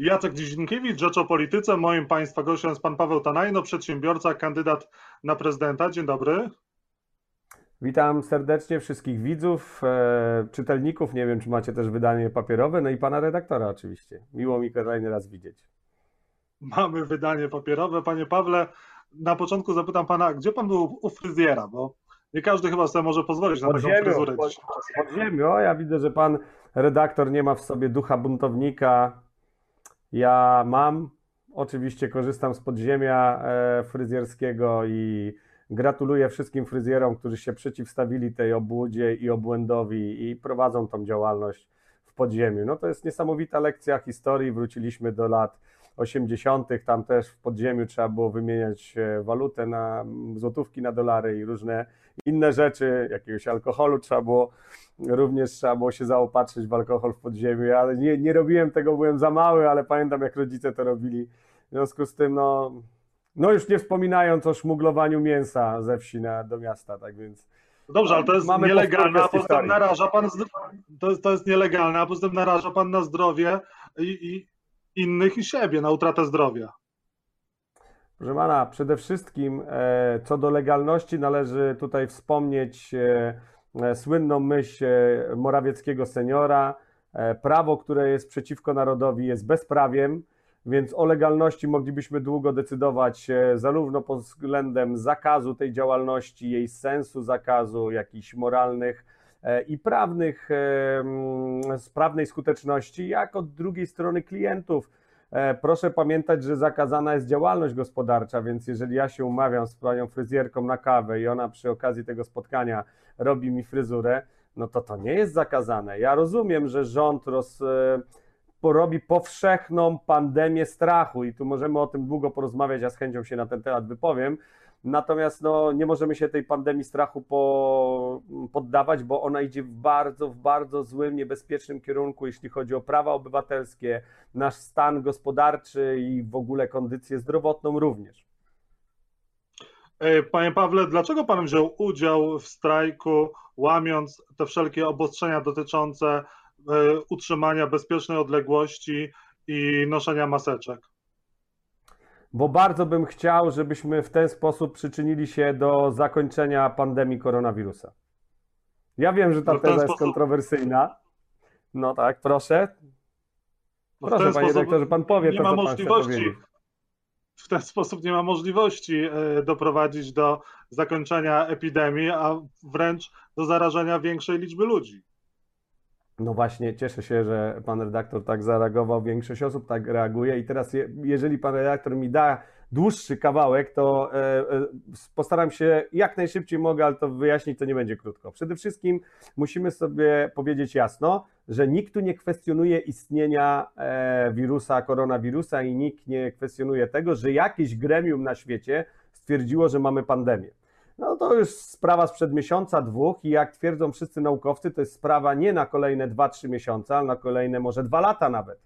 Jacek Dzienkiewicz, Rzecz o Polityce. Moim Państwa gościem jest Pan Paweł Tanajno, przedsiębiorca, kandydat na prezydenta. Dzień dobry. Witam serdecznie wszystkich widzów, e, czytelników. Nie wiem, czy macie też wydanie papierowe, no i pana redaktora oczywiście. Miło mi kolejny raz widzieć. Mamy wydanie papierowe. Panie Pawle, na początku zapytam Pana, gdzie Pan był u fryzjera, bo nie każdy chyba sobie może pozwolić na Pod taką ziemią, fryzurę. pod, pod ziemią. O, ja widzę, że pan redaktor nie ma w sobie ducha buntownika. Ja mam. Oczywiście korzystam z podziemia e, fryzjerskiego i gratuluję wszystkim fryzjerom, którzy się przeciwstawili tej obłudzie i obłędowi i prowadzą tą działalność w podziemiu. No to jest niesamowita lekcja historii. Wróciliśmy do lat 80., tam też w podziemiu trzeba było wymieniać e, walutę na złotówki na dolary i różne inne rzeczy, jakiegoś alkoholu trzeba było, również trzeba było się zaopatrzyć w alkohol w podziemiu, ale nie, nie robiłem tego, byłem za mały, ale pamiętam jak rodzice to robili. W związku z tym, no, no już nie wspominając o szmuglowaniu mięsa ze wsi na, do miasta, tak więc... Dobrze, ale to jest Mamy nielegalne, a historii. naraża Pan, to jest, to jest nielegalne, a poza tym naraża Pan na zdrowie i, i innych i siebie, na utratę zdrowia. Proszę pana, przede wszystkim e, co do legalności należy tutaj wspomnieć e, e, słynną myśl Morawieckiego seniora. Prawo, które jest przeciwko narodowi jest bezprawiem, więc o legalności moglibyśmy długo decydować zarówno pod względem zakazu tej działalności, jej sensu zakazu, jakichś moralnych i prawnych, e, mm, z prawnej skuteczności, jak od drugiej strony klientów. E, Proszę pamiętać, że zakazana jest działalność gospodarcza, więc jeżeli ja się umawiam z panią fryzjerką na kawę i ona przy okazji tego spotkania robi mi fryzurę, no to to nie jest zakazane. Ja rozumiem, że rząd roz, e, porobi powszechną pandemię strachu i tu możemy o tym długo porozmawiać, ja z chęcią się na ten temat wypowiem. Natomiast no, nie możemy się tej pandemii strachu po, poddawać, bo ona idzie w bardzo, w bardzo złym, niebezpiecznym kierunku, jeśli chodzi o prawa obywatelskie, nasz stan gospodarczy i w ogóle kondycję zdrowotną również. E, Panie Pawle, dlaczego Pan wziął udział w strajku, łamiąc te wszelkie obostrzenia dotyczące e, utrzymania bezpiecznej odległości i noszenia maseczek? Bo bardzo bym chciał, żebyśmy w ten sposób przyczynili się do zakończenia pandemii koronawirusa. Ja wiem, że ta No teza jest sposób- kontrowersyjna. No tak, proszę. No Proszę, panie dyrektorze, pan powie nie to, ma co pan możliwości. powiedzieć. W ten sposób nie ma możliwości e, doprowadzić do zakończenia epidemii, a wręcz do zarażenia większej liczby ludzi. No właśnie, cieszę się, że pan redaktor tak zareagował. Większość osób tak reaguje. I teraz, je, jeżeli pan redaktor mi da dłuższy kawałek, to e, e, postaram się jak najszybciej mogę, ale to wyjaśnić to nie będzie krótko. Przede wszystkim musimy sobie powiedzieć jasno, że nikt tu nie kwestionuje istnienia e, wirusa, koronawirusa i nikt nie kwestionuje tego, że jakieś gremium na świecie stwierdziło, że mamy pandemię. No to już sprawa sprzed miesiąca, dwóch i jak twierdzą wszyscy naukowcy, to jest sprawa nie na kolejne 2-3 miesiące, ale na kolejne może dwa lata nawet.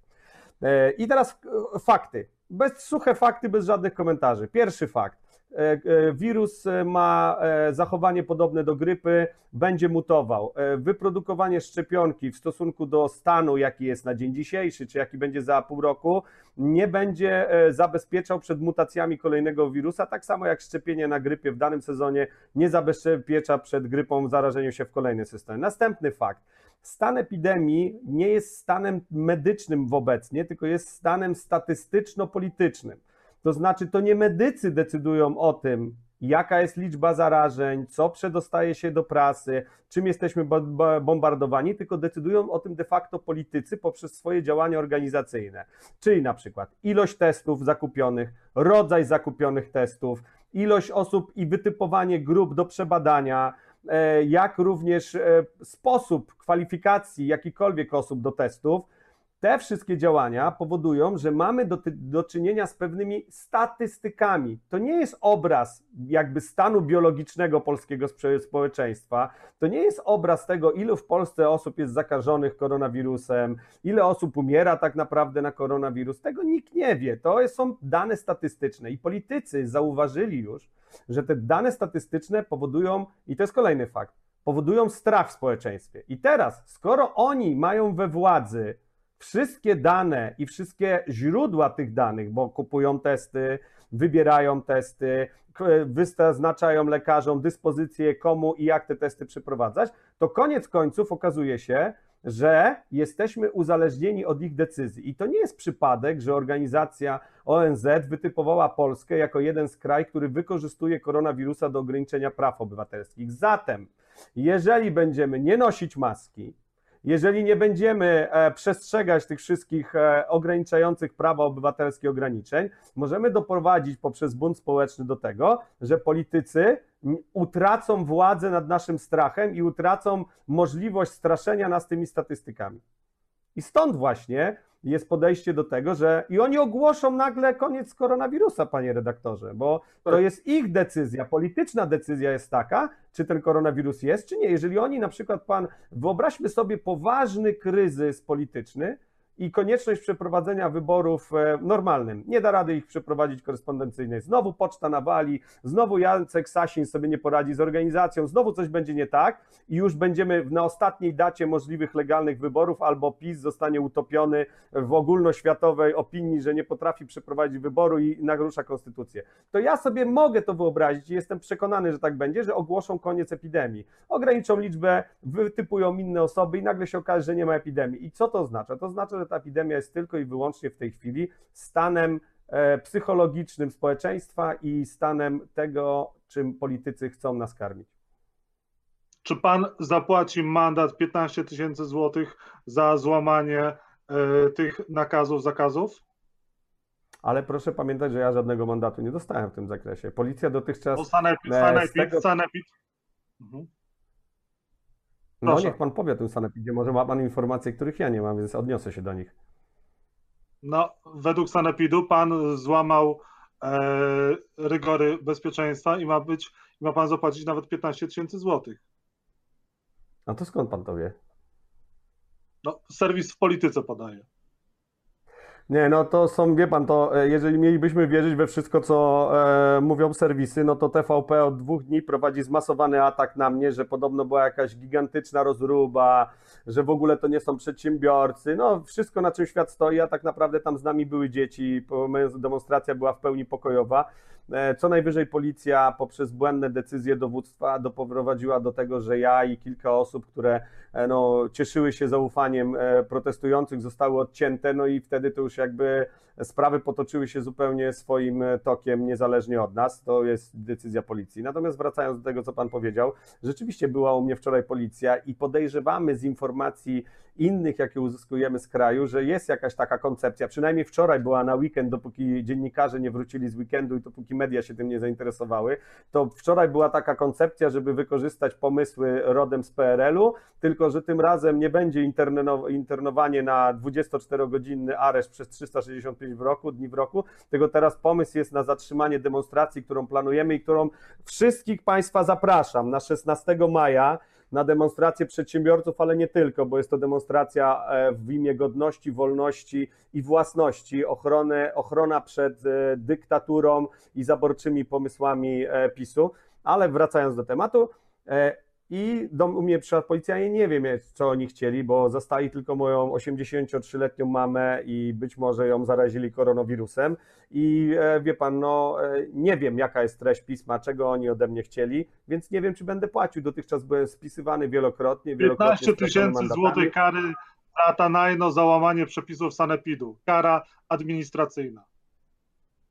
E, I teraz e, fakty. Bez suche fakty, bez żadnych komentarzy. Pierwszy fakt. E, e, Wirus e, ma zachowanie podobne do grypy, będzie mutował. Wyprodukowanie szczepionki w stosunku do stanu, jaki jest na dzień dzisiejszy, czy jaki będzie za pół roku, nie będzie zabezpieczał przed mutacjami kolejnego wirusa, tak samo jak szczepienie na grypie w danym sezonie nie zabezpiecza przed grypą zarażeniem się w kolejny system. Następny fakt. Stan epidemii nie jest stanem medycznym obecnie, tylko jest stanem statystyczno-politycznym. To znaczy, to nie medycy decydują o tym, jaka jest liczba zarażeń, co przedostaje się do prasy, czym jesteśmy bo- bo- bombardowani, tylko decydują o tym de facto politycy poprzez swoje działania organizacyjne. Czyli na przykład ilość testów zakupionych, rodzaj zakupionych testów, ilość osób i wytypowanie grup do przebadania, e, jak również e, sposób kwalifikacji jakichkolwiek osób do testów. Te wszystkie działania powodują, że mamy do, do czynienia z pewnymi statystykami. To nie jest obraz jakby stanu biologicznego polskiego społeczeństwa. To nie jest obraz tego, ilu w Polsce osób jest zakażonych koronawirusem, ile osób umiera tak naprawdę na koronawirus. Tego nikt nie wie. To są dane statystyczne i politycy zauważyli już, że te dane statystyczne powodują, i to jest kolejny fakt, powodują strach w społeczeństwie. I teraz, skoro oni mają we władzy wszystkie dane i wszystkie źródła tych danych, bo kupują testy, wybierają testy, wyznaczają lekarzom dyspozycje, komu i jak te testy przeprowadzać, to koniec końców okazuje się, że jesteśmy uzależnieni od ich decyzji. I to nie jest przypadek, że organizacja ONZ wytypowała Polskę jako jeden z krajów, który wykorzystuje koronawirusa do ograniczenia praw obywatelskich. Zatem, jeżeli będziemy nie nosić maski, jeżeli nie będziemy e, przestrzegać tych wszystkich e, ograniczających prawa obywatelskie ograniczeń, możemy doprowadzić poprzez bunt społeczny do tego, że politycy utracą władzę nad naszym strachem i utracą możliwość straszenia nas tymi statystykami. I stąd właśnie jest podejście do tego, że i oni ogłoszą nagle koniec koronawirusa, panie redaktorze, bo to jest ich decyzja, polityczna decyzja jest taka, czy ten koronawirus jest, czy nie. Jeżeli oni na przykład, pan, wyobraźmy sobie poważny kryzys polityczny, i konieczność przeprowadzenia wyborów e, normalnym. Nie da rady ich przeprowadzić korespondencyjnie. Znowu poczta nawali, znowu Jacek Sasin sobie nie poradzi z organizacją, znowu coś będzie nie tak i już będziemy na ostatniej dacie możliwych legalnych wyborów albo PiS zostanie utopiony w ogólnoświatowej opinii, że nie potrafi przeprowadzić wyboru i narusza konstytucję. To ja sobie mogę to wyobrazić i jestem przekonany, że tak będzie, że ogłoszą koniec epidemii. Ograniczą liczbę, wytypują inne osoby i nagle się okaże, że nie ma epidemii. I co to oznacza? To oznacza, że ta epidemia jest tylko i wyłącznie w tej chwili stanem e, psychologicznym społeczeństwa i stanem tego, czym politycy chcą nas karmić. Czy pan zapłaci mandat 15 tysięcy złotych za złamanie e, tych nakazów, zakazów? Ale proszę pamiętać, że ja żadnego mandatu nie dostałem w tym zakresie. Policja dotychczas. No, sanepid, sanepid, tego... sanepid. Mhm. No Proszę. niech pan powie o tym sanepidzie, może ma pan informacje, których ja nie mam, więc odniosę się do nich. No, według sanepidu pan złamał e, rygory bezpieczeństwa i ma być, ma pan zapłacić nawet 15 tysięcy złotych. A to skąd pan to wie? No, serwis w polityce podaje. Nie, no to są, wie pan, to e, jeżeli mielibyśmy wierzyć we wszystko, co e, mówią serwisy, no to TVP od dwóch dni prowadzi zmasowany atak na mnie, że podobno była jakaś gigantyczna rozruba, że w ogóle to nie są przedsiębiorcy. No, wszystko na czym świat stoi, a tak naprawdę tam z nami były dzieci, demonstracja była w pełni pokojowa. E, co najwyżej policja poprzez błędne decyzje dowództwa doprowadziła do tego, że ja i kilka osób, które e, no, cieszyły się zaufaniem e, protestujących, zostały odcięte, no i wtedy to już jakby sprawy potoczyły się zupełnie swoim tokiem, niezależnie od nas. To jest decyzja policji. Natomiast wracając do tego, co pan powiedział, rzeczywiście była u mnie wczoraj policja i podejrzewamy z informacji innych, jakie uzyskujemy z kraju, że jest jakaś taka koncepcja, przynajmniej wczoraj była na weekend, dopóki dziennikarze nie wrócili z weekendu i dopóki media się tym nie zainteresowały, to wczoraj była taka koncepcja, żeby wykorzystać pomysły rodem z PRL-u, tylko że tym razem nie będzie internowanie na 24-godzinny areszt przez 365 w roku, dni w roku, tylko teraz pomysł jest na zatrzymanie demonstracji, którą planujemy i którą wszystkich Państwa zapraszam na 16 maja na demonstrację przedsiębiorców, ale nie tylko, bo jest to demonstracja e, w imię godności, wolności i własności, ochronę, ochrona przed e, dyktaturą i zaborczymi pomysłami e, PiSu. Ale wracając do tematu, i do mnie przyszła policja i nie wiem, co oni chcieli, bo zastali tylko moją 83-letnią mamę i być może ją zarazili koronawirusem. I e, wie pan, no e, nie wiem, jaka jest treść pisma, czego oni ode mnie chcieli, więc nie wiem, czy będę płacił. Dotychczas byłem spisywany wielokrotnie. wielokrotnie 15 tysięcy złotych kary za Tanajno załamanie przepisów sanepidu. Kara administracyjna.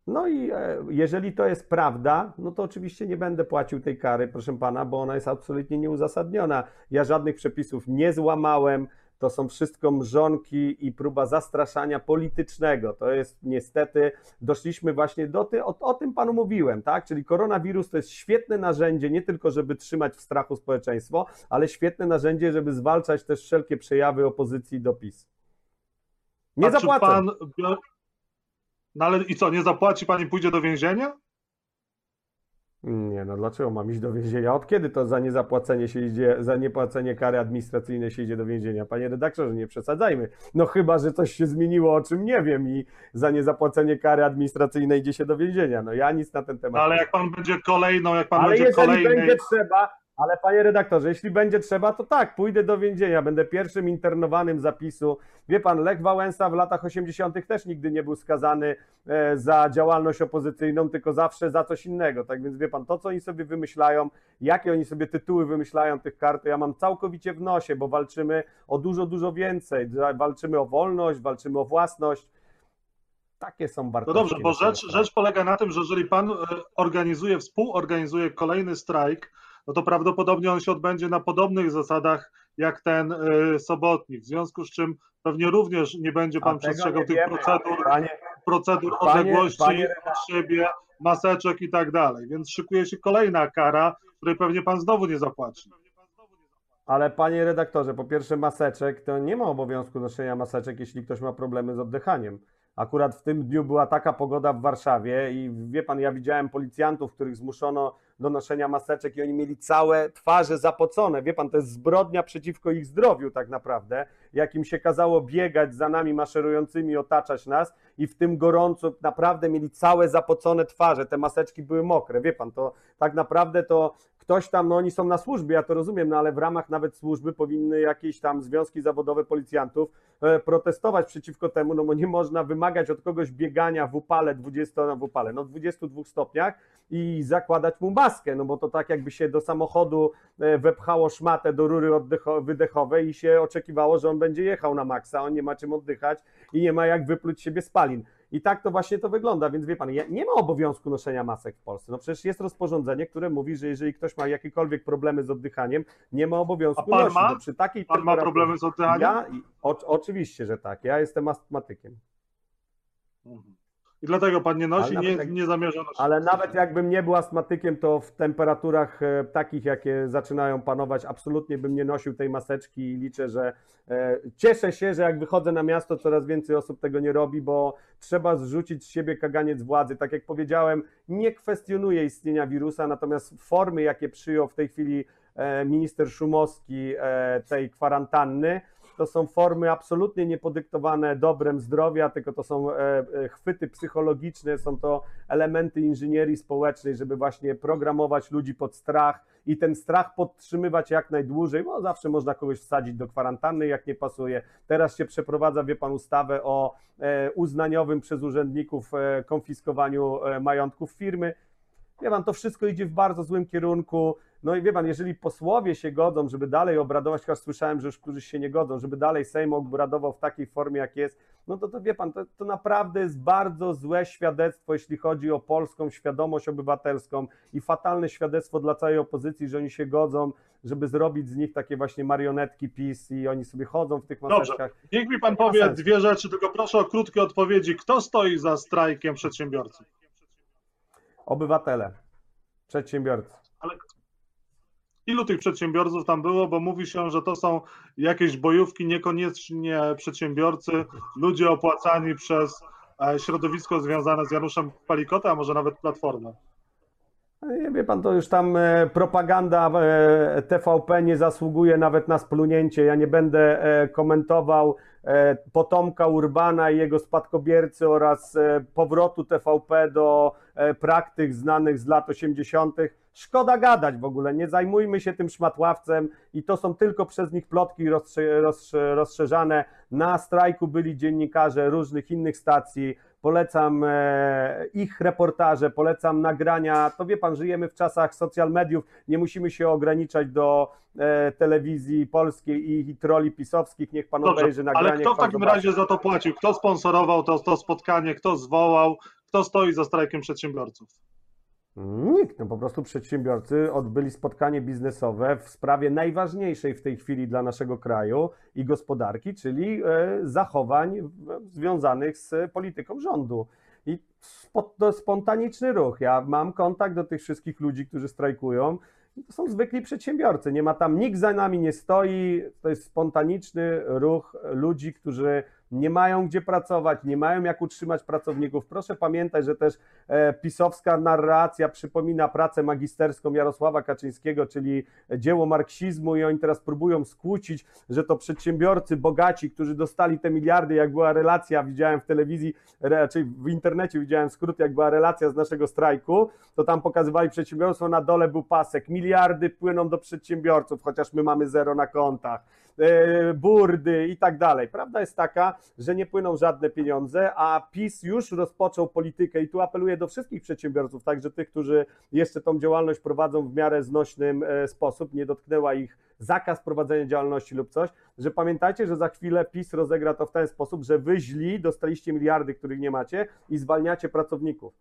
No i e, jeżeli to jest prawda, no to oczywiście nie będę płacił tej kary, proszę pana, bo ona jest absolutnie nieuzasadniona. Ja żadnych przepisów nie złamałem. To są wszystko mrzonki i próba zastraszania politycznego. To jest niestety, doszliśmy właśnie do ty, o, o tym panu mówiłem, tak? Czyli koronawirus to jest świetne narzędzie, nie tylko żeby trzymać w strachu społeczeństwo, ale świetne narzędzie, żeby zwalczać też wszelkie przejawy opozycji do PiS. Nie A zapłacę. Pan no ale i co, nie zapłaci pani, pójdzie do więzienia? Nie, no dlaczego mam iść do więzienia? Od kiedy to za niezapłacenie się idzie, za niepłacenie kary administracyjnej się idzie do więzienia? Panie redaktorze, nie przesadzajmy. No chyba, że coś się zmieniło, o czym nie wiem i za niezapłacenie kary administracyjnej idzie się do więzienia. No ja nic na ten temat. No, ale jak pan będzie kolejną, jak pan ale będzie kolejny... będzie trzeba, Ale panie redaktorze, jeśli będzie trzeba, to tak, pójdę do więzienia, będę pierwszym internowanym zapisu. Wie pan, Lech Wałęsa w latach 80. też nigdy nie był skazany e, za działalność opozycyjną, tylko zawsze za coś innego. Tak więc wie pan, to co oni sobie wymyślają, jakie oni sobie tytuły wymyślają tych kart, to ja mam całkowicie w nosie, bo walczymy o dużo, dużo więcej. Walczymy o wolność, walczymy o własność. Takie są No wartości. dobrze, bo rzecz, rzecz polega na tym, że jeżeli pan e, organizuje, współorganizuje kolejny strajk, no to prawdopodobnie on się odbędzie na podobnych zasadach jak ten e, sobotni, w związku z czym pewnie również nie będzie pan przestrzegał tych wiemy. procedur, Panie, procedur Panie- odległości panie od siebie, maseczek i tak dalej, więc szykuje się kolejna kara, której pewnie pan znowu nie zapłaci. Ale panie redaktorze, po pierwsze maseczek, to nie ma obowiązku noszenia maseczek, jeśli ktoś ma problemy z oddychaniem. Akurat w tym dniu była taka pogoda w Warszawie i wie pan, ja widziałem policjantów, których zmuszono do noszenia maseczek i oni mieli całe twarze zapocone. Wie pan, to jest zbrodnia przeciwko ich zdrowiu tak naprawdę, jak im się kazało biegać za nami maszerującymi, otaczać nas i w tym gorąco naprawdę mieli całe zapocone twarze, te maseczki były mokre. Wie pan, to tak naprawdę to ktoś tam, no oni są na służbie, ja to rozumiem, no ale w ramach nawet służby powinny jakieś tam związki zawodowe policjantów e, protestować przeciwko temu, no bo nie można wymagać od kogoś biegania w upale 20, no w upale, no 22 stopniach i zakładać mu maskę, no bo to tak jakby się do samochodu e, wepchało szmatę do rury wydechowej i się oczekiwało, że on będzie jechał na maksa, on nie ma czym oddychać i nie ma jak wypluć siebie spalin. I tak to właśnie to wygląda, więc wie pan, nie ma obowiązku noszenia masek w Polsce. No przecież jest rozporządzenie, które mówi, że jeżeli ktoś ma jakiekolwiek problemy z oddychaniem, nie ma obowiązku A pan nosić. ma? No przy takiej Pan ma problemy z oddychaniem? Ja, o, oczywiście, że tak. Ja jestem astmatykiem. Mhm. I dlatego pan nie nosi, nie, jak- nie zamierza nosić. Ale nawet jakbym nie był astmatykiem, to w temperaturach e, takich, jakie zaczynają panować, absolutnie bym nie nosił tej maseczki i liczę, że e, cieszę się, że jak wychodzę na miasto, coraz więcej osób tego nie robi, bo trzeba zrzucić z siebie kaganiec władzy. Tak jak powiedziałem, nie kwestionuję istnienia wirusa, natomiast formy, jakie przyjął w tej chwili e, minister Szumowski tej kwarantanny, to są formy absolutnie niepodyktowane dobrem zdrowia, tylko to są e, e, chwyty psychologiczne, są to elementy inżynierii społecznej, żeby właśnie programować ludzi pod strach i ten strach podtrzymywać jak najdłużej, bo zawsze można kogoś wsadzić do kwarantanny, jak nie pasuje. Teraz się przeprowadza, wie pan, ustawę o e, uznaniowym przez urzędników konfiskowaniu majątków firmy. Wie pan, to wszystko idzie w bardzo złym kierunku. No i wie pan, jeżeli posłowie się godzą, żeby dalej obradować, chociaż słyszałem, że już którzy się nie godzą, żeby dalej Sejm obradował w takiej formie, jak jest, no to, to wie pan, to, to naprawdę jest bardzo złe świadectwo, jeśli chodzi o polską świadomość obywatelską i fatalne świadectwo dla całej opozycji, że oni się godzą, żeby zrobić z nich takie właśnie marionetki PiS i oni sobie chodzą w tych Dobrze. maseczkach. Niech mi pan powie dwie rzeczy, tylko proszę o krótkie odpowiedzi. Kto stoi za strajkiem przedsiębiorców? Obywatele, przedsiębiorcy. Ale ilu tych przedsiębiorców tam było? Bo mówi się, że to są jakieś bojówki, niekoniecznie przedsiębiorcy, ludzie opłacani przez e, środowisko związane z Januszem Palikota, a może nawet Platformę. Nie wie pan, to już tam e, propaganda e, TVP nie zasługuje nawet na splunięcie. Ja nie będę komentował potomka Urbana i jego spadkobiercy oraz powrotu TVP do praktyk znanych z lat 80. Szkoda gadać w ogóle, nie zajmujmy się tym szmatławcem i to są tylko przez nich plotki rozsze- rozsze- rozszerzane. Na strajku byli dziennikarze różnych innych stacji, polecam e, ich reportaże, polecam nagrania. To wie pan, żyjemy w czasach social mediów, nie musimy się ograniczać do e, telewizji polskiej i, i troli pisowskich. Niech pan Dobrze, obejrzy nagranie. ale kto w takim zobaczy. razie za to płacił? Kto sponsorował to, to spotkanie? Kto zwołał? Kto stoi za strajkiem przedsiębiorców? Nikt, no po prostu przedsiębiorcy odbyli spotkanie biznesowe w sprawie najważniejszej w tej chwili dla naszego kraju i gospodarki, czyli e, zachowań związanych z polityką rządu. I to spontaniczny ruch. Ja mam kontakt do tych wszystkich ludzi, którzy strajkują. To są zwykli przedsiębiorcy. Nie ma tam nikt za nami nie stoi. To jest spontaniczny ruch ludzi, którzy nie mają gdzie pracować, nie mają jak utrzymać pracowników. Proszę pamiętać, że też e, pisowska narracja przypomina pracę magisterską Jarosława Kaczyńskiego, czyli dzieło marksizmu i oni teraz próbują skłócić, że to przedsiębiorcy bogaci, którzy dostali te miliardy, jak była relacja, widziałem w telewizji, raczej w internecie widziałem skrót, jak była relacja z naszego strajku, to tam pokazywali przedsiębiorstwo, na dole był pasek, miliardy płyną do przedsiębiorców, chociaż my mamy zero na kontach, burdy i tak dalej. Prawda jest taka, że nie płyną żadne pieniądze, a PiS już rozpoczął politykę i tu apeluję do wszystkich przedsiębiorców, także tych, którzy jeszcze tą działalność prowadzą w miarę znośnym e, sposób, nie dotknęła ich zakaz prowadzenia działalności lub coś, że pamiętajcie, że za chwilę PiS rozegra to w ten sposób, że wy źli dostaliście miliardy, których nie macie i zwalniacie pracowników.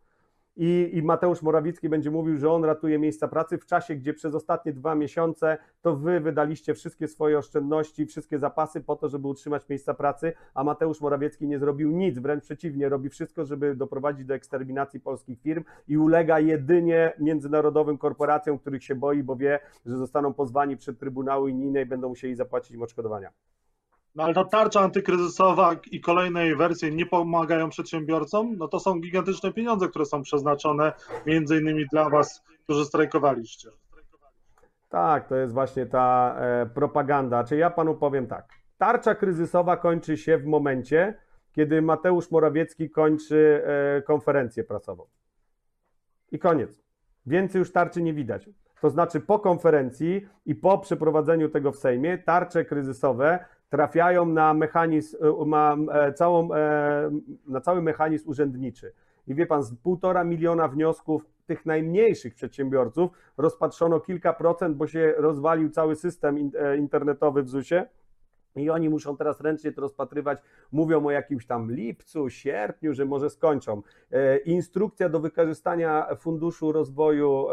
I, I, Mateusz Morawiecki będzie mówił, że on ratuje miejsca pracy w czasie, gdzie przez ostatnie dwa miesiące to wy wydaliście wszystkie swoje oszczędności, wszystkie zapasy po to, żeby utrzymać miejsca pracy, a Mateusz Morawiecki nie zrobił nic, wręcz przeciwnie, robi wszystko, żeby doprowadzić do eksterminacji polskich firm i ulega jedynie międzynarodowym korporacjom, których się boi, bo wie, że zostaną pozwani przed Trybunały unijne i będą musieli zapłacić im odszkodowania. No ale ta tarcza antykryzysowa i kolejnej wersje nie pomagają przedsiębiorcom, no to są gigantyczne pieniądze, które są przeznaczone między innymi dla was, którzy strajkowaliście. Tak, to jest właśnie ta e, propaganda. Czy ja panu powiem tak. Tarcza kryzysowa kończy się w momencie, kiedy Mateusz Morawiecki kończy e, konferencję prasową. I koniec. Więcej już tarczy nie widać. To znaczy po konferencji i po przeprowadzeniu tego w Sejmie tarcze kryzysowe trafiają na mechanizm, na, e, całą, e, na cały mechanizm urzędniczy. I wie pan, z półtora miliona wniosków tych najmniejszych przedsiębiorców rozpatrzono kilka procent, bo się rozwalił cały system e, internetowy w ZUS-ie. I oni muszą teraz ręcznie to rozpatrywać. Mówią o jakimś tam lipcu, sierpniu, że może skończą. Instrukcja do wykorzystania Funduszu Rozwoju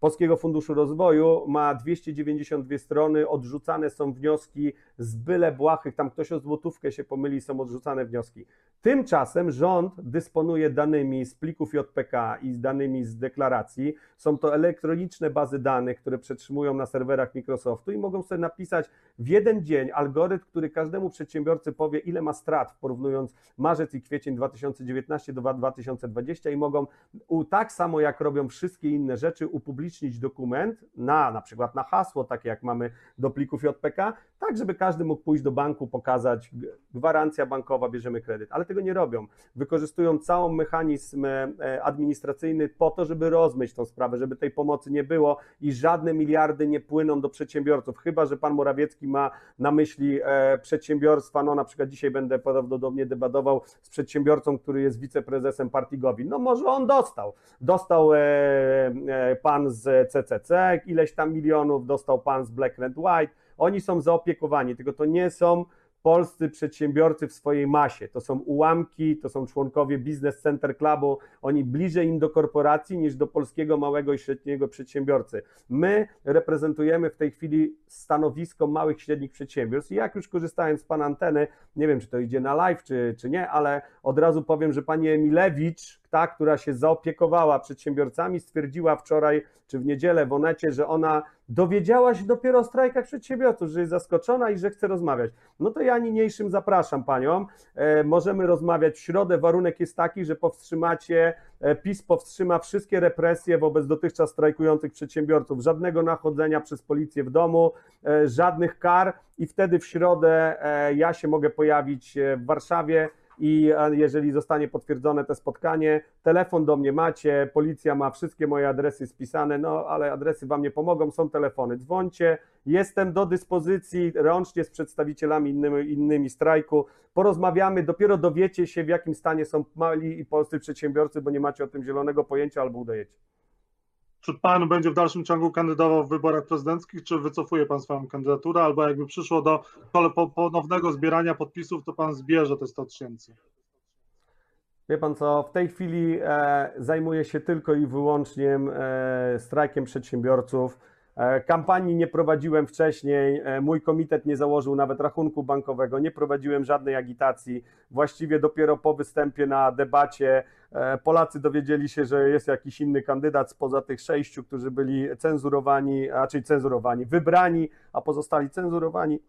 Polskiego Funduszu Rozwoju ma 292 strony, odrzucane są wnioski z byle błahych, tam ktoś o złotówkę się pomyli, są odrzucane wnioski. Tymczasem rząd dysponuje danymi z plików JPK i z danymi z deklaracji. Są to elektroniczne bazy danych, które przetrzymują na serwerach Microsoftu i mogą sobie napisać w jeden dzień algorytm, który każdemu przedsiębiorcy powie, ile ma strat, porównując marzec i kwiecień 2019 do 2020 i mogą tak samo jak robią wszystkie inne rzeczy upublicznić dokument na na przykład na hasło, takie jak mamy do plików JPK, tak żeby każdy mógł pójść do banku, pokazać gwarancja bankowa, bierzemy kredyt, ale tego nie robią. Wykorzystują cały mechanizm e, administracyjny po to, żeby rozmyć tą sprawę, żeby tej pomocy nie było i żadne miliardy nie płyną do przedsiębiorców, chyba że pan Morawiecki ma na myśli e, przedsiębiorstwa, no na przykład dzisiaj będę prawdopodobnie debatował z przedsiębiorcą, który jest wiceprezesem partii Gowin, no może on dostał, dostał e, pan CCC ileś tam milionów, dostał pan z Black Red White, oni są zaopiekowani, tylko to nie są polscy przedsiębiorcy w swojej masie. To są ułamki, to są członkowie Business Center Clubu, oni bliżej im do korporacji niż do polskiego małego i średniego przedsiębiorcy. My reprezentujemy w tej chwili stanowisko małych i średnich przedsiębiorstw i jak już korzystając z Pana anteny, nie wiem czy to idzie na live czy, czy nie, ale od razu powiem, że Pani Emilewicz, ta, która się zaopiekowała przedsiębiorcami, stwierdziła wczoraj czy w niedzielę w Onecie, że ona dowiedziała się dopiero o strajkach przedsiębiorców, że jest zaskoczona i że chce rozmawiać. No to ja niniejszym zapraszam Panią. E, możemy rozmawiać w środę. Warunek jest taki, że powstrzymacie, e, PiS powstrzyma wszystkie represje wobec dotychczas strajkujących przedsiębiorców. Żadnego nachodzenia przez policję w domu, e, żadnych kar i wtedy w środę ja się mogę pojawić w Warszawie i jeżeli zostanie potwierdzone to spotkanie, telefon do mnie macie, policja ma wszystkie moje adresy spisane, no ale adresy Wam nie pomogą, są telefony, dzwońcie, jestem do dyspozycji rącznie z przedstawicielami innymi, innymi strajku, porozmawiamy, dopiero dowiecie się w jakim stanie są mali i polscy przedsiębiorcy, bo nie macie o tym zielonego pojęcia albo udajecie. Czy pan będzie w dalszym ciągu kandydował w wyborach prezydenckich, czy wycofuje pan swoją kandydaturę, albo jakby przyszło do ponownego zbierania podpisów, to pan zbierze te 100 tysięcy? Wie pan co, w tej chwili e, zajmuję się tylko i wyłącznie e, strajkiem przedsiębiorców. E, kampanii nie prowadziłem wcześniej, e, mój komitet nie założył nawet rachunku bankowego, nie prowadziłem żadnej agitacji. Właściwie dopiero po występie na debacie e, Polacy dowiedzieli się, że jest jakiś inny kandydat spoza tych sześciu, którzy byli cenzurowani, a czyli cenzurowani, wybrani, a pozostali cenzurowani.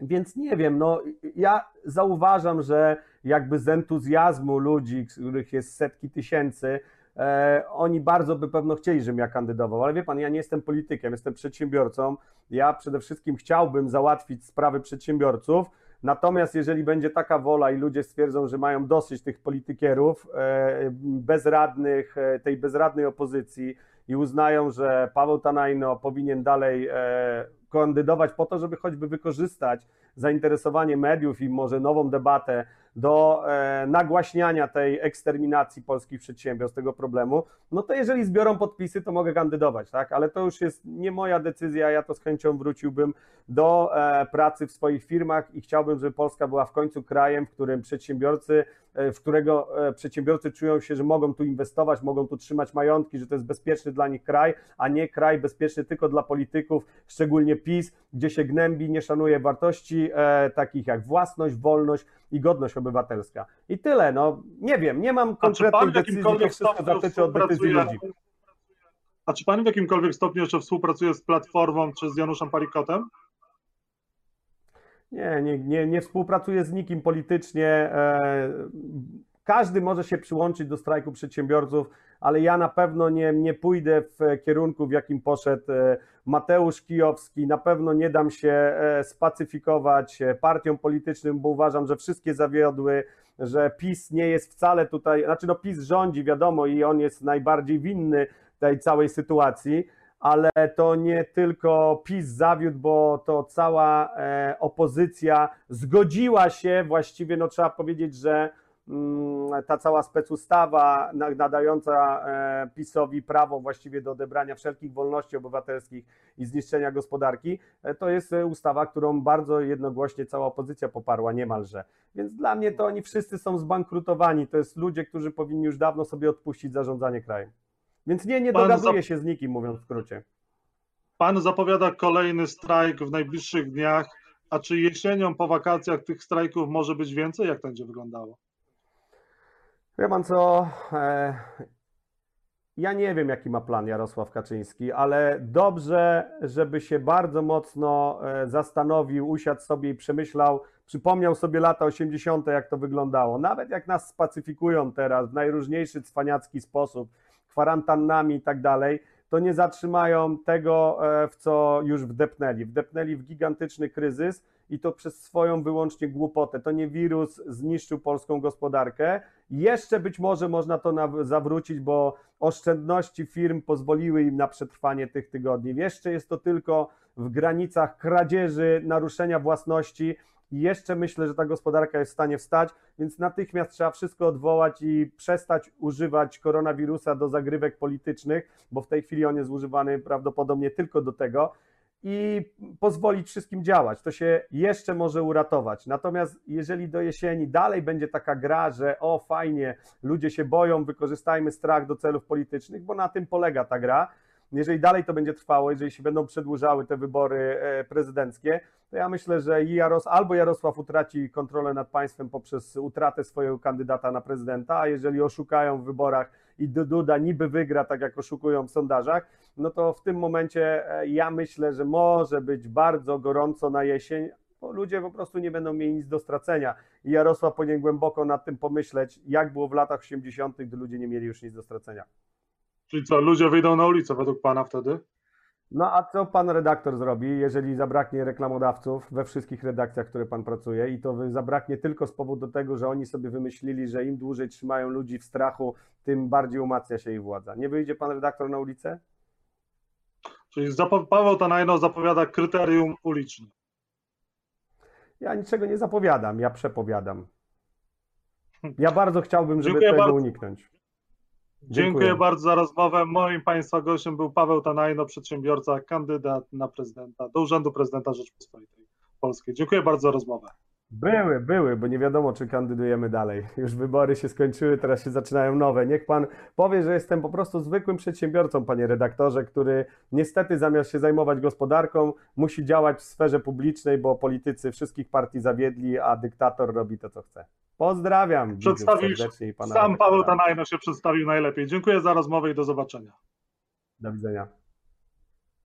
Więc nie wiem, no ja zauważam, że jakby z entuzjazmu ludzi, których jest setki tysięcy, e, oni bardzo by pewno chcieli, żebym ja kandydował, ale wie pan, ja nie jestem politykiem, jestem przedsiębiorcą. Ja przede wszystkim chciałbym załatwić sprawy przedsiębiorców. Natomiast jeżeli będzie taka wola i ludzie stwierdzą, że mają dosyć tych politykierów e, bezradnych, e, tej bezradnej opozycji i uznają, że Paweł Tanajno powinien dalej e, kandydować po to, żeby choćby wykorzystać zainteresowanie mediów i może nową debatę do e, nagłaśniania tej eksterminacji polskich przedsiębiorstw, tego problemu, no to jeżeli zbiorą podpisy, to mogę kandydować, tak? Ale to już jest nie moja decyzja, ja to z chęcią wróciłbym do e, pracy w swoich firmach i chciałbym, żeby Polska była w końcu krajem, w którym przedsiębiorcy, w którego przedsiębiorcy czują się, że mogą tu inwestować, mogą tu trzymać majątki, że to jest bezpieczny dla nich kraj, a nie kraj bezpieczny tylko dla polityków, szczególnie PiS, gdzie się gnębi, nie szanuje wartości takich jak własność, wolność i godność obywatelska. I tyle, no nie wiem, nie mam konkretnych decyzji, to wszystko dotyczy od decyzji ludzi. A czy pan w jakimkolwiek stopniu jeszcze współpracuje z Platformą czy z Januszem Parikotem? Nie, nie, nie, nie współpracuję z nikim politycznie. E, każdy może się przyłączyć do strajku przedsiębiorców, ale ja na pewno nie, nie pójdę w kierunku, w jakim poszedł e, Mateusz Kijowski. Na pewno nie dam się e, spacyfikować partiom politycznym, bo uważam, że wszystkie zawiodły, że PiS nie jest wcale tutaj, znaczy no PiS rządzi, wiadomo, i on jest najbardziej winny tej całej sytuacji, ale to nie tylko PiS zawiódł, bo to cała opozycja zgodziła się, właściwie no trzeba powiedzieć, że Mm, ta cała specustawa nadająca e, PiSowi prawo właściwie do odebrania wszelkich wolności obywatelskich i zniszczenia gospodarki, e, to jest e, ustawa, którą bardzo jednogłośnie cała opozycja poparła niemalże. Więc dla mnie to oni wszyscy są zbankrutowani. To jest ludzie, którzy powinni już dawno sobie odpuścić zarządzanie krajem. Więc nie, nie dogaduję się z nikim, mówiąc w skrócie. Pan zapowiada kolejny strajk w najbliższych dniach. A czy jesienią po wakacjach tych strajków może być więcej? Jak to będzie wyglądało? Wie pan co? E, ja nie wiem, jaki ma plan Jarosław Kaczyński, ale dobrze, żeby się bardzo mocno e, zastanowił, usiadł sobie i przemyślał, przypomniał sobie lata 80., jak to wyglądało. Nawet jak nas spacyfikują teraz w najróżniejszy cwaniacki sposób, kwarantannami i tak dalej, to nie zatrzymają tego, e, w co już wdepnęli. Wdepnęli w gigantyczny kryzys i to przez swoją wyłącznie głupotę. To nie wirus zniszczył polską gospodarkę. Jeszcze być może można to zawrócić, bo oszczędności firm pozwoliły im na przetrwanie tych tygodni. Jeszcze jest to tylko w granicach kradzieży, naruszenia własności. I jeszcze myślę, że ta gospodarka jest w stanie wstać, więc natychmiast trzeba wszystko odwołać i przestać używać koronawirusa do zagrywek politycznych, bo w tej chwili on jest używany prawdopodobnie tylko do tego i pozwolić wszystkim działać. To się jeszcze może uratować. Natomiast jeżeli do jesieni dalej będzie taka gra, że o fajnie, ludzie się boją, wykorzystajmy strach do celów politycznych, bo na tym polega ta gra. Jeżeli dalej to będzie trwało, jeżeli się będą przedłużały te wybory e, prezydenckie, to ja myślę, że Jaros, albo Jarosław utraci kontrolę nad państwem poprzez utratę swojego kandydata na prezydenta, a jeżeli oszukają w wyborach i Duda niby wygra, tak jak oszukują w sondażach, no to w tym momencie e, ja myślę, że może być bardzo gorąco na jesień, bo ludzie po prostu nie będą mieli nic do stracenia. I Jarosław powinien głęboko nad tym pomyśleć, jak było w latach 80., gdy ludzie nie mieli już nic do stracenia. Czyli co, ludzie wyjdą na ulicę według Pana wtedy? No a co pan redaktor zrobi, jeżeli zabraknie reklamodawców we wszystkich redakcjach, które pan pracuje i to zabraknie tylko z powodu tego, że oni sobie wymyślili, że im dłużej trzymają ludzi w strachu, tym bardziej umacnia się ich władza. Nie wyjdzie pan redaktor na ulicę? Czyli Paweł Tanajno zapowiada kryterium uliczne. Ja niczego nie zapowiadam, ja przepowiadam. Ja bardzo chciałbym, żeby Dziękuję tego bardzo. uniknąć. Dziękuję. Dziękuję bardzo za rozmowę. Moim Państwa gościem był Paweł Tanajno, przedsiębiorca, kandydat na prezydenta, do Urzędu Prezydenta Rzeczypospolitej Polskiej. Dziękuję bardzo za rozmowę. Były, były, bo nie wiadomo, czy kandydujemy dalej. Już wybory się skończyły, teraz się zaczynają nowe. Niech pan powie, że jestem po prostu zwykłym przedsiębiorcą, panie redaktorze, który niestety zamiast się zajmować gospodarką, musi działać w sferze publicznej, bo politycy wszystkich partii zawiedli, a dyktator robi to, co chce. Pozdrawiam. Przedstawił serdecznie i pana. Sam Paweł Tanajno się przedstawił najlepiej. Dziękuję za rozmowę i do zobaczenia. Do widzenia.